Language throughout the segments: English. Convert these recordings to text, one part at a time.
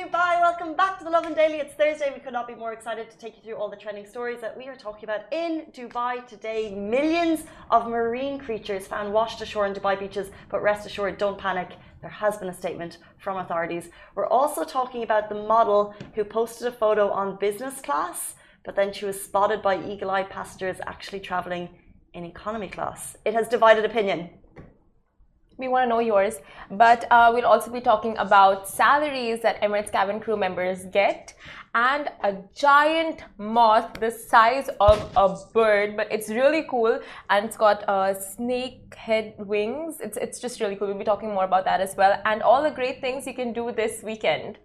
Dubai. Welcome back to the Lovin Daily. It's Thursday. We could not be more excited to take you through all the trending stories that we are talking about in Dubai today. Millions of marine creatures found washed ashore in Dubai beaches, but rest assured, don't panic. There has been a statement from authorities. We're also talking about the model who posted a photo on business class, but then she was spotted by eagle eyed passengers actually traveling in economy class. It has divided opinion we want to know yours. But uh, we'll also be talking about salaries that Emirates cabin crew members get and a giant moth the size of a bird, but it's really cool and it's got uh, snake head wings. It's, it's just really cool. We'll be talking more about that as well and all the great things you can do this weekend.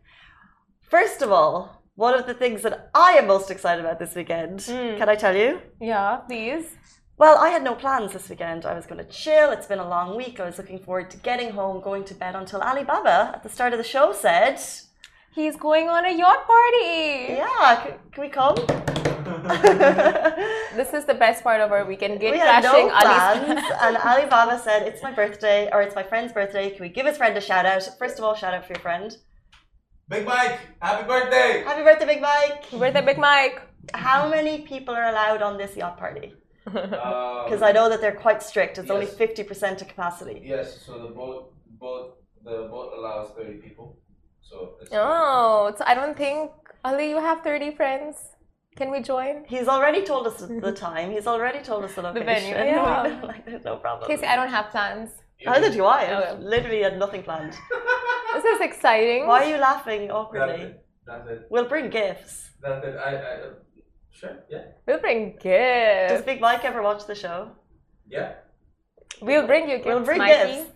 First of all, one of the things that I am most excited about this weekend, mm. can I tell you? Yeah, please. Well, I had no plans this weekend. I was going to chill. It's been a long week. I was looking forward to getting home, going to bed until Alibaba at the start of the show said, He's going on a yacht party. Yeah, can, can we come? this is the best part of our weekend. Gate we had no plans, and Alibaba said, It's my birthday, or it's my friend's birthday. Can we give his friend a shout out? First of all, shout out for your friend. Big Mike, happy birthday! Happy birthday, Big Mike! Happy birthday, Big Mike! How many people are allowed on this yacht party? Because um, I know that they're quite strict. It's yes. only fifty percent of capacity. Yes. So the boat, boat, the boat allows thirty people. So. oh, so I don't think Ali, you have thirty friends. Can we join? He's already told us the time. He's already told us the location. The venue. Yeah. like, there's no problem. Casey, I don't have plans. Neither do I. I okay. literally had nothing planned. this is exciting. Why are you laughing awkwardly? That's it. That's it. We'll bring gifts. That's it. I, I, Sure, yeah. We'll bring gifts. Does Big Mike ever watch the show? Yeah. We'll bring you gifts. We'll bring Mikey. gifts.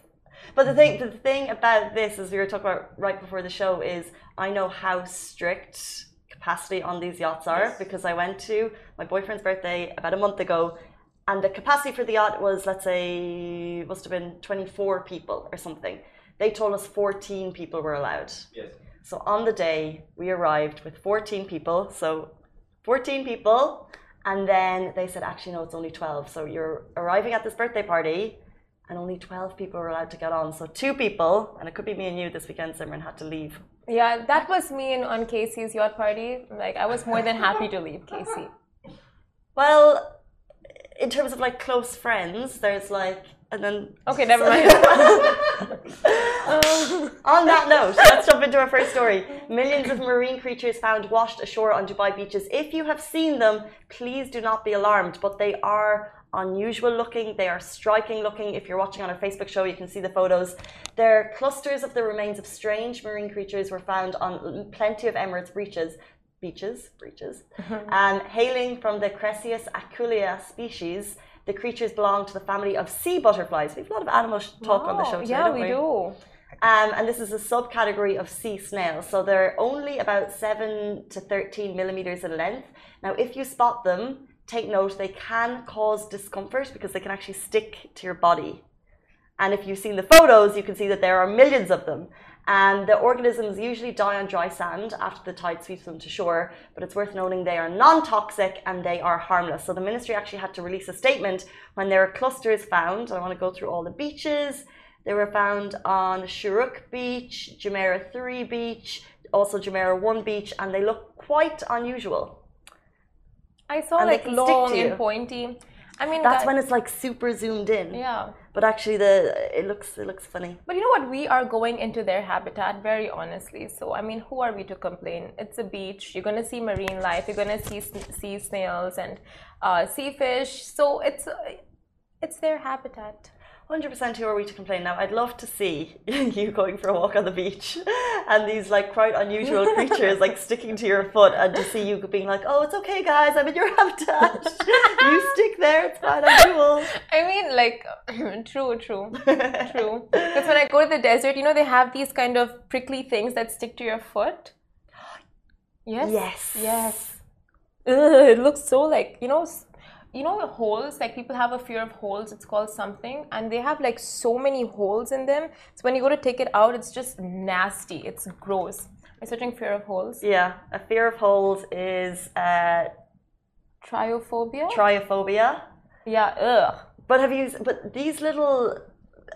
But the thing, the thing about this, as we were talking about right before the show, is I know how strict capacity on these yachts are yes. because I went to my boyfriend's birthday about a month ago, and the capacity for the yacht was, let's say, must have been 24 people or something. They told us 14 people were allowed. Yes. So on the day we arrived with 14 people, so 14 people. And then they said, actually, no, it's only 12. So you're arriving at this birthday party, and only 12 people were allowed to get on. So two people, and it could be me and you this weekend, Simran, had to leave. Yeah, that was me and on Casey's yacht party. Like, I was more than happy to leave Casey. Well, in terms of like close friends, there's like and then okay, never mind. on that note, let's jump into our first story. Millions of marine creatures found washed ashore on Dubai beaches. If you have seen them, please do not be alarmed, but they are unusual looking. They are striking looking. If you're watching on our Facebook show, you can see the photos. There, are clusters of the remains of strange marine creatures were found on plenty of Emirates beaches. Beaches, breaches, um, hailing from the Creseis aculeata species the creatures belong to the family of sea butterflies. We have a lot of animal talk wow. on the show today, yeah, we, we, do. Um, and this is a subcategory of sea snails. So they're only about 7 to 13 millimeters in length. Now, if you spot them, take note they can cause discomfort because they can actually stick to your body. And if you've seen the photos, you can see that there are millions of them. And the organisms usually die on dry sand after the tide sweeps them to shore, but it's worth noting they are non toxic and they are harmless. So the ministry actually had to release a statement when there were clusters found. I want to go through all the beaches. They were found on Shuruk Beach, Jumeirah 3 Beach, also Jumeirah 1 Beach, and they look quite unusual. I saw and like long and pointy. I mean, that's that, when it's like super zoomed in. Yeah. But actually, the it looks it looks funny. But you know what? We are going into their habitat very honestly. So I mean, who are we to complain? It's a beach. You're gonna see marine life. You're gonna see sea snails and uh, sea fish. So it's it's their habitat. 100% who are we to complain now? I'd love to see you going for a walk on the beach and these like quite unusual creatures like sticking to your foot and to see you being like, oh, it's okay, guys, I'm in your habitat. you stick there, it's fine, I'm cool. I mean, like, true, true, true. Because when I go to the desert, you know, they have these kind of prickly things that stick to your foot. Yes. Yes. Yes. Ugh, it looks so like, you know, you know holes like people have a fear of holes it's called something and they have like so many holes in them so when you go to take it out it's just nasty it's gross. I'm searching fear of holes? Yeah a fear of holes is uh trypophobia? Trypophobia. Yeah ugh. But have you but these little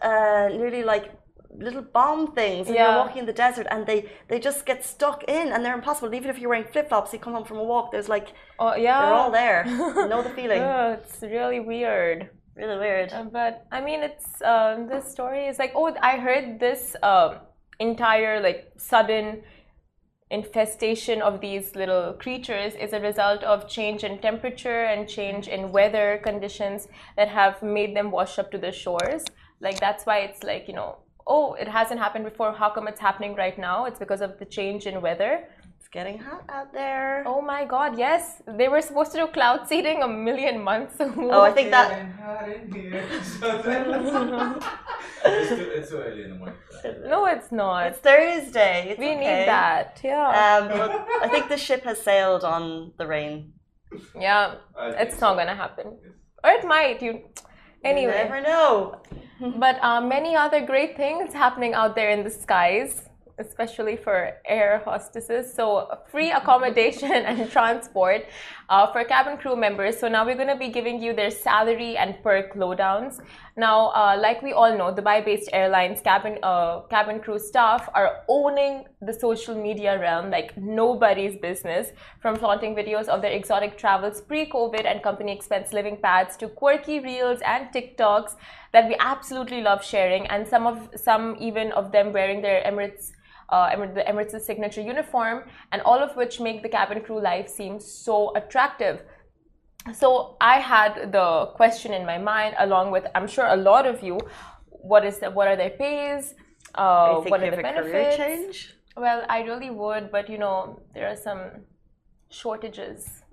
uh nearly like little bomb things and Yeah. you're walking in the desert and they they just get stuck in and they're impossible. Even if you're wearing flip flops, you come home from a walk, there's like Oh yeah. they're all there. You know the feeling. Yeah, it's really weird. Really weird. Uh, but I mean, it's um, this story is like, oh, I heard this um, entire like sudden infestation of these little creatures is a result of change in temperature and change in weather conditions that have made them wash up to the shores. Like that's why it's like you know, oh, it hasn't happened before. How come it's happening right now? It's because of the change in weather. It's getting hot out there. Oh my God! Yes, they were supposed to do cloud seeding a million months ago. Oh, I think that Getting hot in here. it's, too, it's too early in the morning. no, it's not. it's Thursday. It's we okay. need that. Yeah. Um, I think the ship has sailed on the rain. yeah. It's not so. gonna happen. Or it might. You. You Anyway. never know. But uh, many other great things happening out there in the skies, especially for air hostesses. So, free accommodation and transport uh, for cabin crew members. So, now we're going to be giving you their salary and perk lowdowns. Now, uh, like we all know, the Dubai based airlines cabin, uh, cabin crew staff are owning the social media realm like nobody's business, from flaunting videos of their exotic travels pre COVID and company expense living pads to quirky reels and TikToks that we absolutely love sharing, and some of some even of them wearing their Emirates. Uh, the Emirates' signature uniform, and all of which make the cabin crew life seem so attractive. So I had the question in my mind, along with I'm sure a lot of you, what is the, what are their pays? Uh, what are the benefits? change. Well, I really would, but you know, there are some shortages,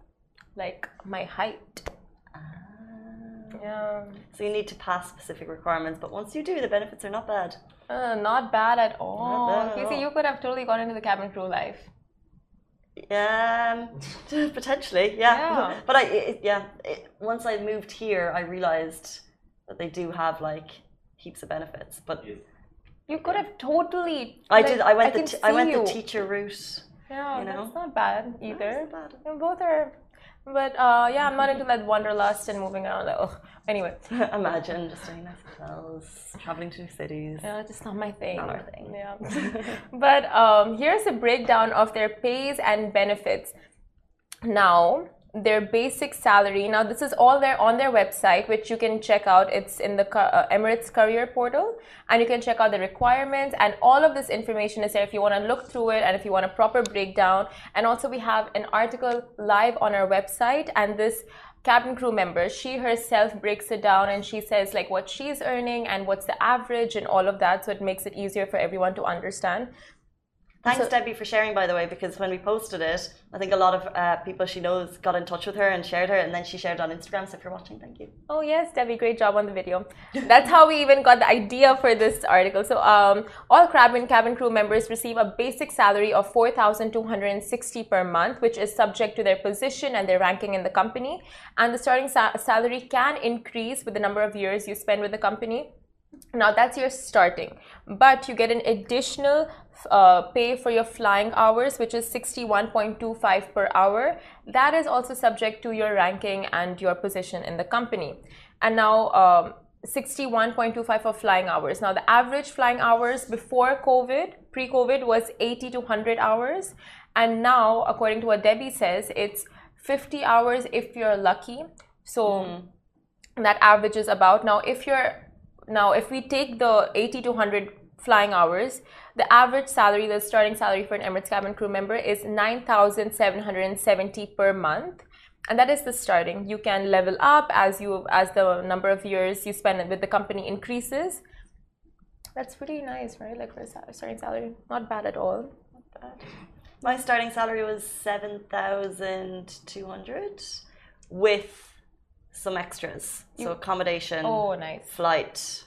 like my height. Yeah, So you need to pass specific requirements, but once you do, the benefits are not bad. uh, not bad at all. bad at you see, all. you could have totally gone into the cabin crew life. Um, potentially, yeah. Yeah. But I, it, yeah, it, once I moved here, I realized that they do have like heaps of benefits. But Yes. You could have totally. I like, did. I went can the t- I went see the teacher route. Yeah, you know? that's not bad either. not bad. Yeah, both are, but uh, yeah, I'm not into that wanderlust and moving around. Like, ugh. Anyway, Imagine just doing nice hotels, traveling to cities. yeah, just not my thing. Not our thing. Yeah, but um, here's a breakdown of their pays and benefits. Now, their basic salary. Now, this is all there on their website, which you can check out. It's in the uh, Emirates Career Portal, and you can check out the requirements. And all of this information is there if you want to look through it and if you want a proper breakdown. And also, we have an article live on our website, and this cabin crew member she herself breaks it down and she says like what she's earning and what's the average and all of that so it makes it easier for everyone to understand Thanks, So- Debbie, for sharing, by the way, because when we posted it, I think a lot of uh, people she knows got in touch with her and shared her, and then she shared on Instagram. So if you're watching, thank you. Oh yes, Debbie, great job on the video. That's how we even got the idea for this article. So um, all cabin cabin crew members receive a basic salary of four thousand two hundred and sixty per month, which is subject to their position and their ranking in the company. And the starting sa- salary can increase with the number of years you spend with the company. Now that's your starting, but you get an additional uh, pay for your flying hours, which is 61.25 per hour. That is also subject to your ranking and your position in the company. And now, um, 61.25 for flying hours. Now, the average flying hours before COVID, pre COVID, was 80 to 100 hours. And now, according to what Debbie says, it's 50 hours if you're lucky. So, that averages about now if you're now if we take the 80 to 100 flying hours. The average salary the starting salary for an emirates cabin crew member is 9770 per month. And that is the starting. You can level up as you as the number of years you spend with the company increases. That's pretty nice right? Like for a starting salary not bad at all. Not bad. My starting salary was seven thousand two hundred, with some extras, so accommodation, oh nice. flight,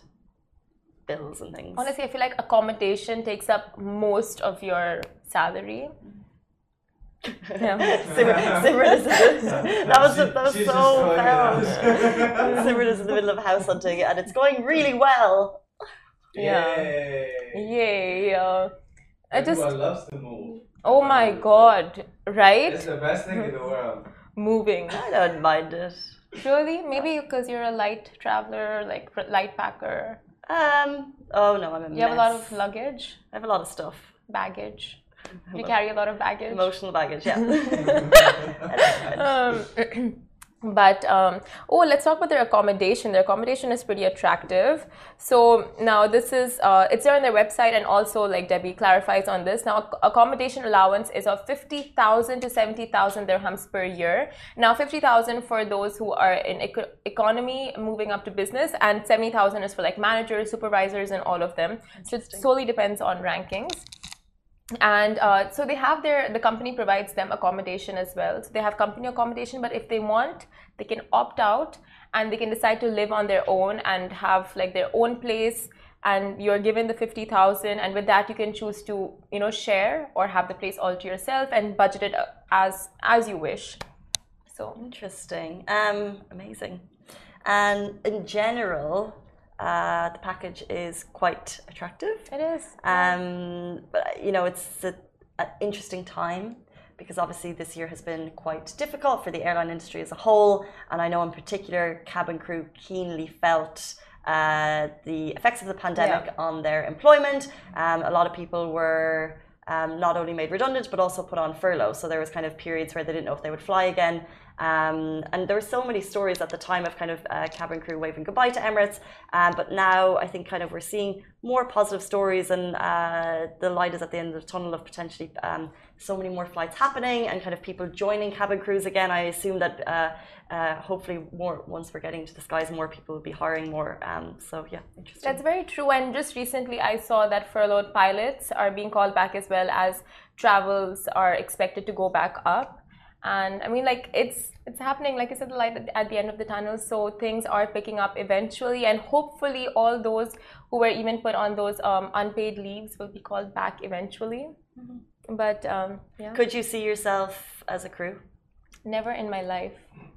bills, and things. Honestly, I feel like accommodation takes up most of your salary. Yeah. Simran, Simran is that was that was so just calling it foul. out. Simran is in the middle of house hunting, and it's going really well. Yeah. Yay. Yay! Uh, I just, Everyone loves to move. oh my god, right? It's the best thing in the world. Moving. I don't mind it. Really? Maybe because you're a light traveler, like light packer. Um. Oh no, I'm a You have a lot of luggage, I have a lot of stuff. baggage. You carry a lot of baggage. Emotional baggage. Yeah. um, but um, oh, let's talk about their accommodation. Their accommodation is pretty attractive. So now this is uh, it's there on their website, and also like Debbie clarifies on this. Now accommodation allowance is of fifty thousand to seventy thousand dirhams per year. Now fifty thousand for those who are in eco- economy moving up to business, and seventy thousand is for like managers, supervisors, and all of them. So it solely depends on rankings and uh, so they have their the company provides them accommodation as well so they have company accommodation but if they want they can opt out and they can decide to live on their own and have like their own place and you're given the 50000 and with that you can choose to you know share or have the place all to yourself and budget it uh, as as you wish so Interesting. Um. Amazing. And in general, uh, the package is quite attractive. it is Um, but you know, it's an interesting time because obviously this year has been quite difficult for the airline industry as a whole, and I know in particular cabin crew keenly felt. Uh, the effects of the pandemic Yeah. on their employment. Um, a lot of people were um, not only made redundant but also put on furlough. So there was kind of periods where they didn't know if they would fly again. Um, and there were so many stories at the time of kind of uh, cabin crew waving goodbye to Emirates. Um, but now I think kind of we're seeing more positive stories, and uh, the light is at the end of the tunnel of potentially um, so many more flights happening and kind of people joining cabin crews again. I assume that uh, uh, hopefully more once we're getting to the skies, more people will be hiring more. Um, so yeah, interesting. That's very true. And just recently, I saw that furloughed pilots are being called back as well as travels are expected to go back up. And I mean, like it's it's happening. Like I said, the light at- at the end of the tunnel. So things are picking up eventually, and hopefully, all those who were even put on those um, unpaid leaves will be called back eventually. But um, yeah, Could you see yourself as a crew? Never in my life.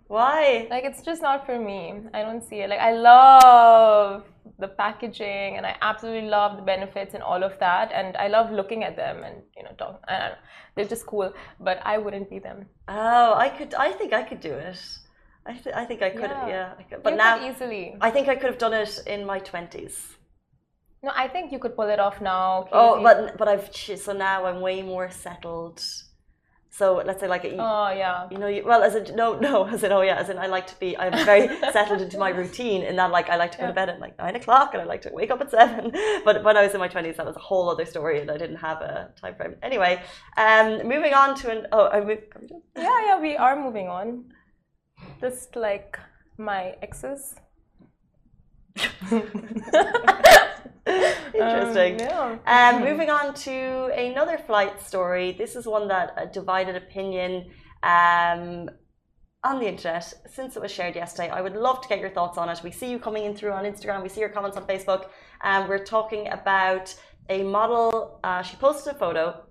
Why? Like it's just not for me. I don't see it. Like I love the packaging and I absolutely love the benefits and all of that. And I love looking at them and you know talk. I don't know. They're just cool, but I wouldn't be them. Oh, I could. I think I could do it. I, th- I think I could. Yeah. Yeah, I could. but you now easily. I think I could have done it in my twenties. No, I think you could pull it off now. Oh, but but I've so now I'm way more settled. So let's say like you, oh yeah. you know, you, well, as in no, no, as in oh yeah, as in I like to be. I'm very settled into my routine in that like I like to go to bed at like nine o'clock and I like to wake up at seven. But when I was in my twenties, that was a whole other story, and I didn't have a time frame. Anyway, um, moving on to an oh, I moved. Yeah, yeah. We are moving on. Just like my exes. Interesting. Um, yeah. Um, moving on to another flight story. This is one that uh, divided opinion um, on the internet since it was shared yesterday. I would love to get your thoughts on it. We see you coming in through on Instagram. We see your comments on Facebook. Um, we're talking about a model. Uh, she posted a photo.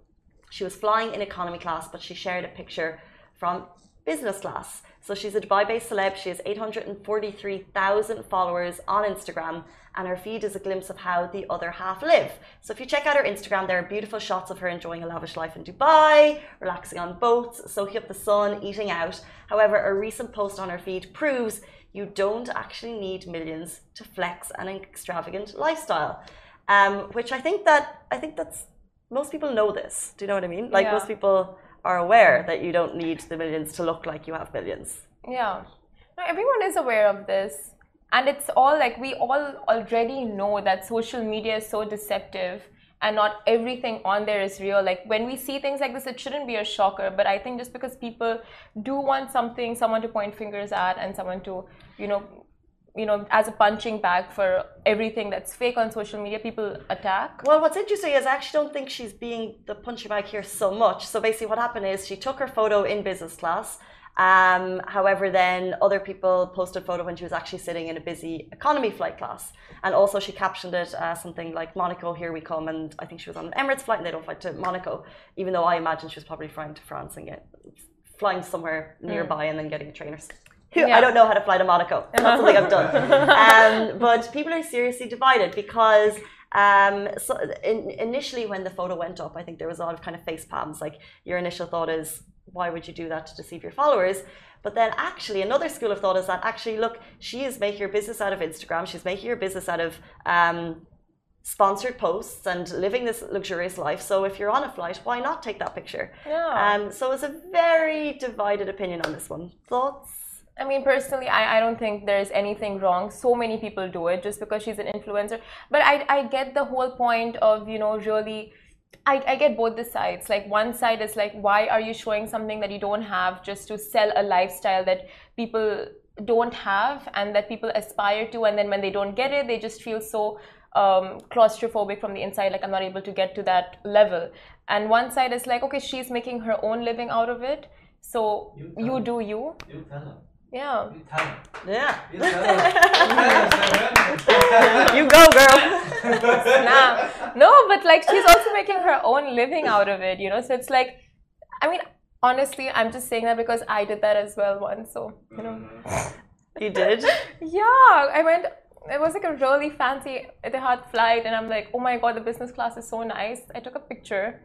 She was flying in economy class, but she shared a picture from business class. So she's a Dubai-based celeb. She has 843,000 followers on Instagram, and her feed is a glimpse of how the other half live. So if you check out her Instagram, there are beautiful shots of her enjoying a lavish life in Dubai, relaxing on boats, soaking up the sun, eating out. However, a recent post on her feed proves you don't actually need millions to flex an extravagant lifestyle. Um, which I think that I think that's most people know this. Do you know what I mean? Like Yeah. most people are aware that you don't need the millions to look like you have millions. Yeah. No, everyone is aware of this. And it's all like we all already know that social media is so deceptive and not everything on there is real. Like when we see things like this, it shouldn't be a shocker. But I think just because people do want something, someone to point fingers at and someone to, you know, you know, as a punching bag for everything that's fake on social media, people attack. Well, what's interesting is I actually don't think she's being the punching bag here so much. So basically, what happened is she took her photo in business class. Um, however, then other people posted a photo when she was actually sitting in a busy economy flight class, and also she captioned it uh, something like "Monaco, here we come." And I think she was on an Emirates flight, and they don't fly to Monaco, even though I imagine she was probably flying to France and get flying somewhere nearby and then getting a Yeah. I don't know how to fly to Monaco. Not something I've done. Um, but people are seriously divided because um, so in, initially when the photo went up, I think there was a lot of kind of face palms. Like your initial thought is, why would you do that to deceive your followers? But then actually another school of thought is that actually look, she is making her business out of Instagram. She's making her business out of um, sponsored posts and living this luxurious life. So if you're on a flight, why not take that picture? Yeah. Um, so it's a very divided opinion on this one. Thoughts? I mean, personally, I, I don't think there's anything wrong. So many people do it just because she's an influencer. But I, I get the whole point of, you know, really, I, I get both the sides. Like, one side is like, why are you showing something that you don't have just to sell a lifestyle that people don't have and that people aspire to? And then when they don't get it, they just feel so um, claustrophobic from the inside, like, I'm not able to get to that level. And one side is like, okay, she's making her own living out of it. So You you do you. You tell him. Yeah. You. Yeah. You tell him. You tell him, you go, girl. Nah. No, but like she's also making her own living out of it, you know. So it's like, I mean, honestly, I'm just saying that because I did that as well once. So you know, mm-hmm. You did. yeah, I went. It was like a really fancy Etihad flight, and I'm like, oh my god, the business class is so nice. I took a picture,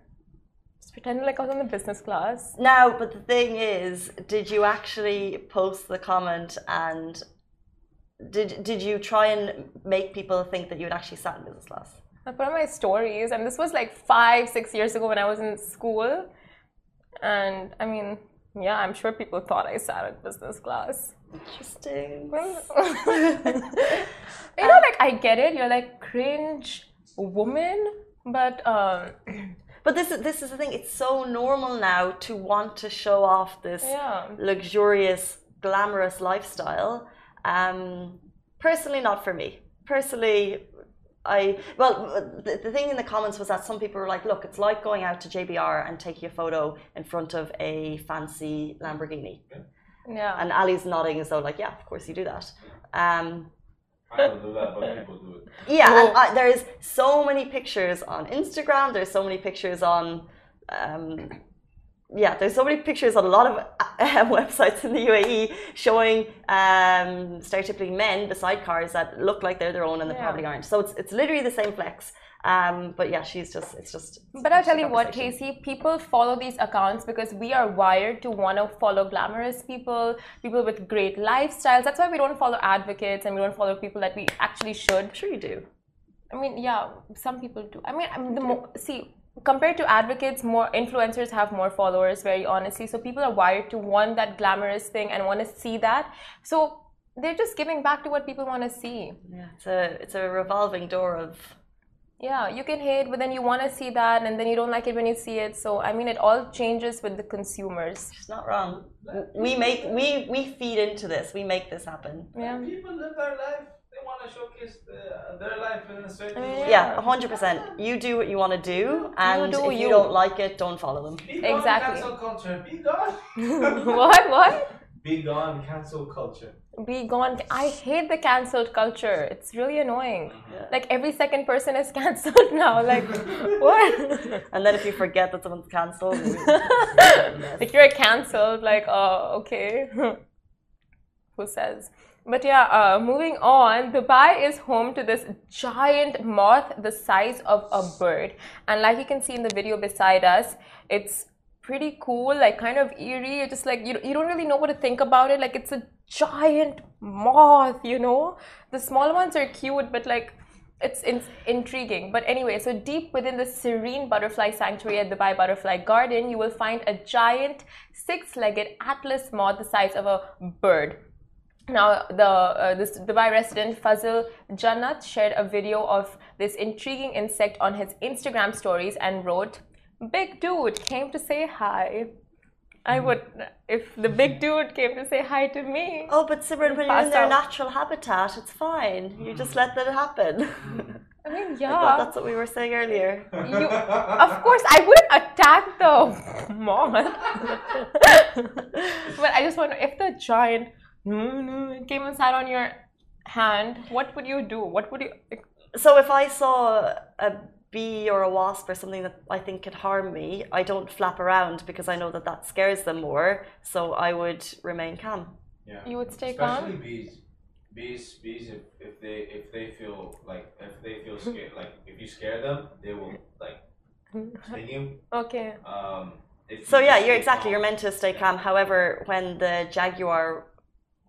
just pretending like I was on the business class. No, but the thing is, did you actually post the comment and did did you try and make people think that you had actually sat in business class? I put on my stories, and this was like five, six years ago when I was in school. And I mean, yeah, I'm sure people thought I sat in business class. Interesting. you know, like I get it. You're like cringe woman, but um, But this is this is the thing. It's so normal now to want to show off this yeah, luxurious, glamorous lifestyle. Um, personally, not for me. Personally, I well, the, the thing in the comments was that some people were like, "Look, it's like going out to JBR and taking a photo in front of a fancy Lamborghini." yeah. And Ali's nodding as though, like, "Yeah, of course you do that." Um, I don't do that, but people do it. yeah, and uh, there is so many pictures on Instagram. There's so many pictures on, um, yeah, there's so many pictures on a lot of uh, websites in the UAE showing um, stereotypically men beside cars that look like they're their own and they Yeah. probably aren't. So it's it's literally the same flex. Um, but yeah, she's just it's just. But I'll tell you what. Casey, people follow these accounts because we are wired to want to follow glamorous people, people with great lifestyles. That's why we don't follow advocates and we don't follow people that we actually should. I'm sure you do. I mean, yeah, some people do. I mean, I mean the more, see, compared to advocates, more influencers have more followers, very honestly. So people are wired to want that glamorous thing and want to see that. So they're just giving back to what people want to see. Yeah, it's a it's a revolving door of. Yeah, you can hate, but then you want to see that, and then you don't like it when you see it. So I mean, it all changes with the consumers. It's not wrong. We make we we feed into this. We make this happen. Yeah. People live their life. They want to showcase the, their life in a certain I mean, way. Yeah, hundred percent. You do what you want to do, and do if you you. don't like it, don't follow them. Be gone, Exactly. cancel culture. Be gone. what? What? Be gone, cancel culture. Be gone. I hate the cancelled culture. It's really annoying. Like every second person is cancelled now. Like what? And then if you forget that someone's cancelled, like you're cancelled. Like oh, okay. Who says? But yeah, uh, moving on. Dubai is home to this giant moth the size of a bird, and like you can see in the video beside us, it's pretty cool. Like kind of eerie. It's just like you you don't really know what to think about it. Like it's a giant moth. You know, the small ones are cute, but like it's in- intriguing. But anyway, so deep within the serene butterfly sanctuary at Dubai Butterfly Garden, you will find a giant six-legged atlas moth the size of a bird. Now, the uh, this Dubai resident Fazil Jannat shared a video of this intriguing insect on his Instagram stories and wrote, "Big dude came to say hi." I mm-hmm. would, if the big dude came to say hi to me. oh, but Simran, when you're in their out. natural habitat, it's fine. You just mm-hmm. let that happen. I mean, yeah. I thought yeah. that's what we were saying earlier. You, of course, I wouldn't attack the moth. but I just wonder if the giant came and sat on your hand, what would you do? What would you? So if I saw a bee or a wasp or something that I think could harm me, I don't flap around because I know that that scares them more. So I would remain calm. Yeah. you would stay Especially calm. bees. Bees, bees. If, if they if they feel like if they feel scared, like if you scare them, they will like sting you. Okay. Um, So you yeah, you're exactly. calm. You're meant to stay calm. However, when the jaguar,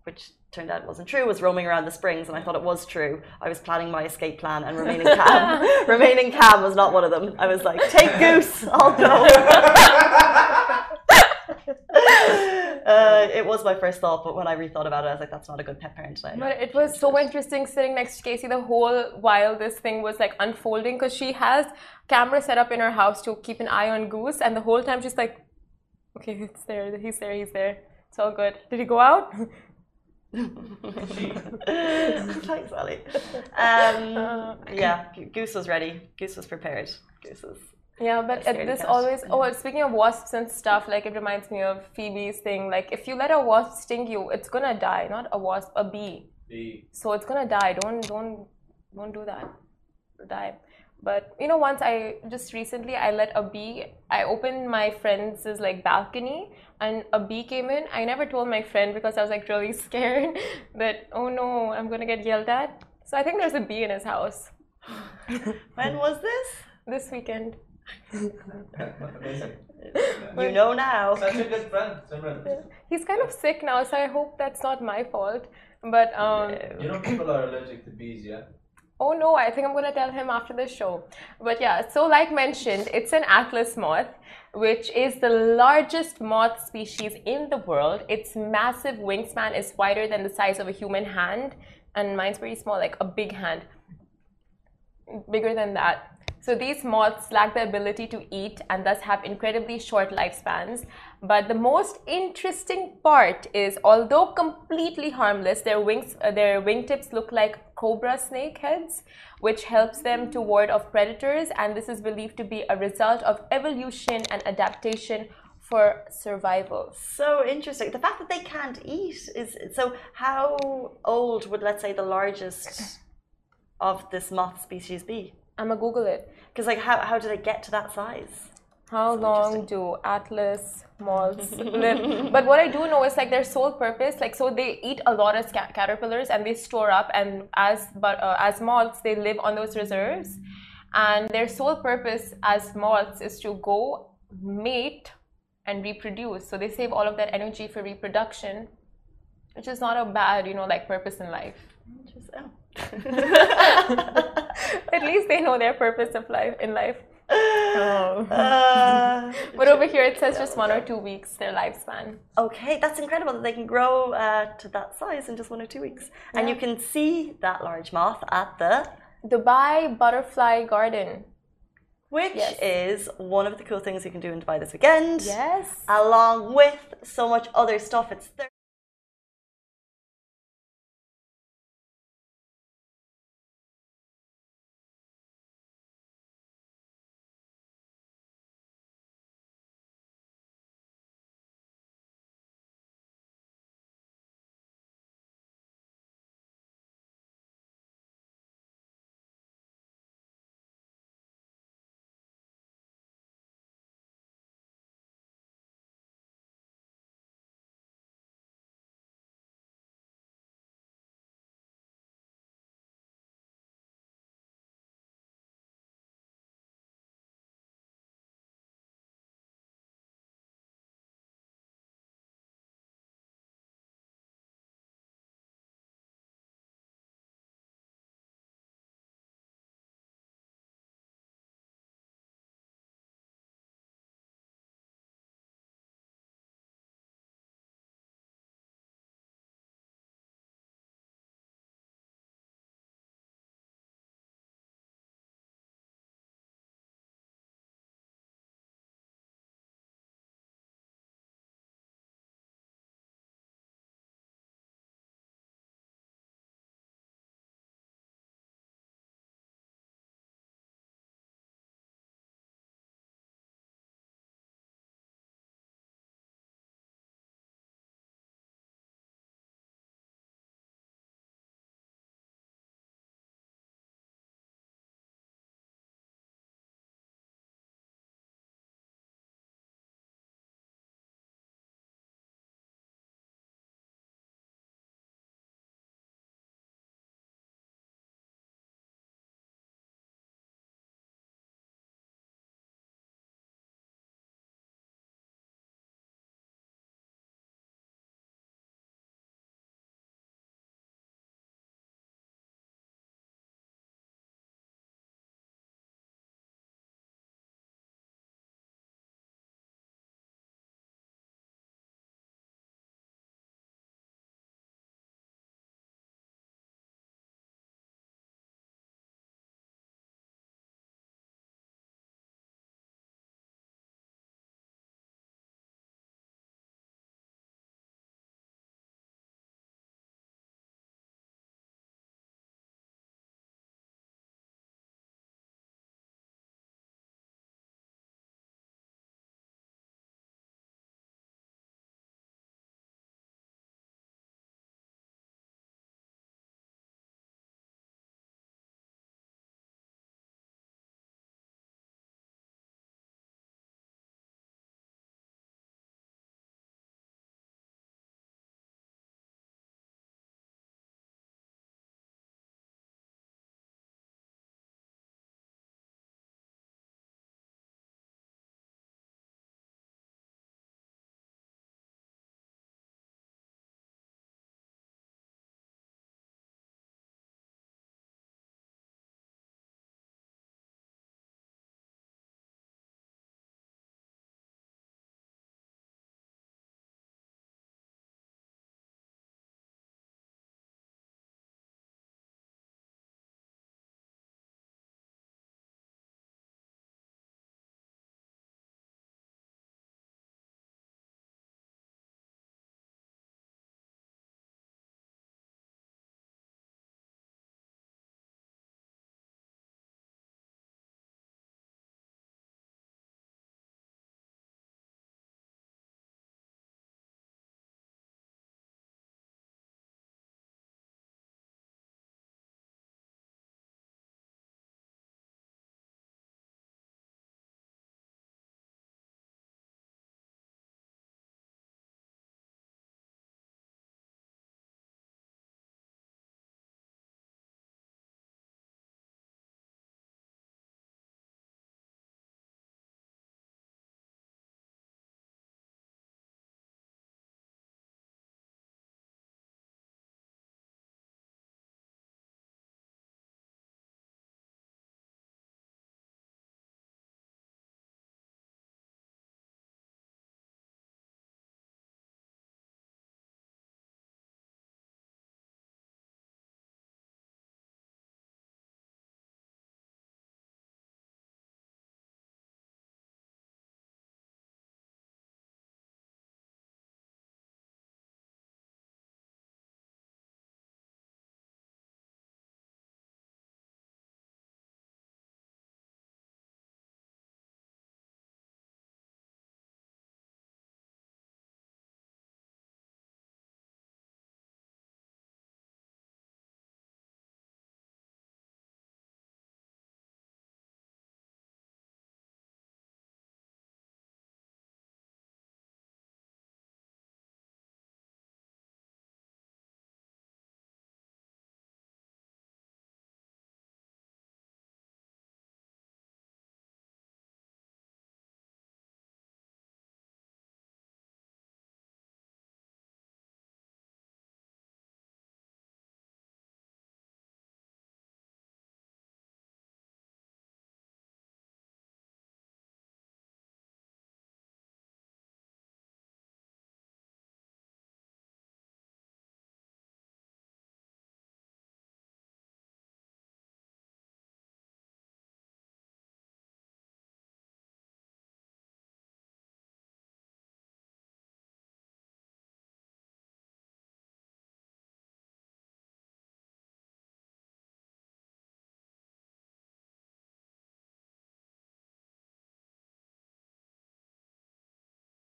which turned out it wasn't true, was roaming around the springs, and I thought it was true, I was planning my escape plan, and remaining calm. remaining calm was not one of them. I was like, "Take Goose, I'll go." uh, it was my first thought, but when I rethought about it, I was like, "That's not a good pet parent." I- But it was so interesting sitting next to Casey the whole while this thing was like unfolding because she has camera set up in her house to keep an eye on Goose, and the whole time she's like, "Okay, it's there. He's there. He's there. It's all good. Did he go out?" Thanks, Ali. Um, Uh, yeah, Goose was ready. Goose was prepared. Goose was. Yeah, but it, this cat. always. Oh, speaking of wasps and stuff, like it reminds me of Phoebe's thing. Like if you let a wasp sting you, it's gonna die. Not a wasp, a bee. The So it's gonna die. Don't don't don't do that. It'll die. But you know, once I just recently I let a bee. I opened my friend's like balcony, and a bee came in. I never told my friend because I was like really scared that oh no, I'm gonna get yelled at. So I think there's a bee in his house When was this? this weekend. amazing. You know now. Such a good friend, Simran. He's kind of sick now, so I hope that's not my fault. But um, You know people are allergic to bees, yeah? Oh no, I think I'm gonna tell him after the show. But yeah, so like mentioned, it's an atlas moth, which is the largest moth species in the world. Its massive wingspan is wider than the size of a human hand, and mine's pretty small, like a big hand. Bigger than that. So these moths lack the ability to eat and thus have incredibly short lifespans. But the most interesting part is, although completely harmless, their wings, uh, their wingtips look like cobra snake heads, which helps them to ward off predators. And this is believed to be a result of evolution and adaptation for survival. So interesting. The fact that they can't eat is so. How old would, let's say, the largest of this moth species be? I'm gonna Google it. Because, like, how, how do they get to that size? How long do atlas moths live? But what I do know is like their sole purpose, like so they eat a lot of caterpillars and they store up, and as but uh, as moths they live on those reserves, and their sole purpose as moths is to go mate and reproduce. So they save all of that energy for reproduction, which is not a bad you know like purpose in life. At least they know their purpose of life in life. Oh. Uh, But over here it says just one or two weeks their lifespan. okay, that's incredible that they can grow uh, to that size in just one or two weeks. And you can see that large moth at the, Dubai Butterfly Garden. which Yes. is one of the cool things you can do in Dubai this weekend. Yes. Along with so much other stuff. It's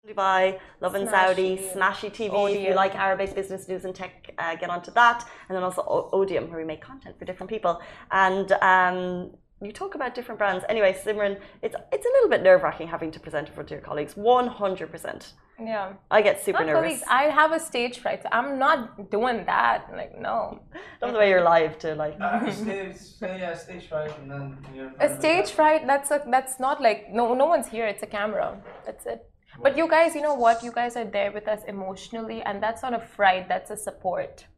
Dubai, Lovin Saudi, Smashi TV. If you like Arabic business news and tech, uh, get onto that. And then also Odium, where we make content for different people. And um, you talk about different brands. Anyway, Simran, it's it's a little bit nerve wracking having to present in front of your colleagues. One hundred percent. Yeah. I get super Not nervous. colleagues. I have a stage fright, so I'm not doing that. Like, no. Love the way you're live to like. Uh, stage, yeah, stage fright, and then you're. A stage fright, that's a, that's not like no no one's here. It's a camera. That's it. But you guys, you know what? You guys are there with us emotionally, and that's not a fright. That's a support.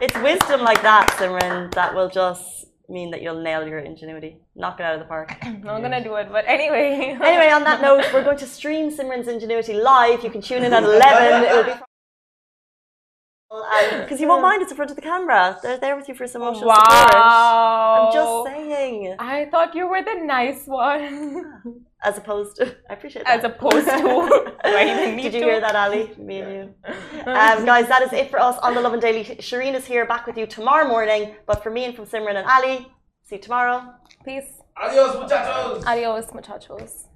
It's wisdom like that, Simran, that will just mean that you'll nail your ingenuity, knock it out of the park. I'm not gonna do it, but anyway. anyway, on that note, we're going to stream Simran's ingenuity live. You can tune in at eleven. It will be because you won't mind it's in front of the camera. They're there with you for some emotional support. wow. I'm just saying, I thought you were the nice one, as opposed to, I appreciate that. as opposed to. Do I even Did you to? hear that, Ali? Me and you. Um, guys, that is it for us on the Lovin Daily. Shireen is here back with you tomorrow morning. But for me and from Simran and Ali, see you tomorrow. Peace. Adios, muchachos! Adios, muchachos.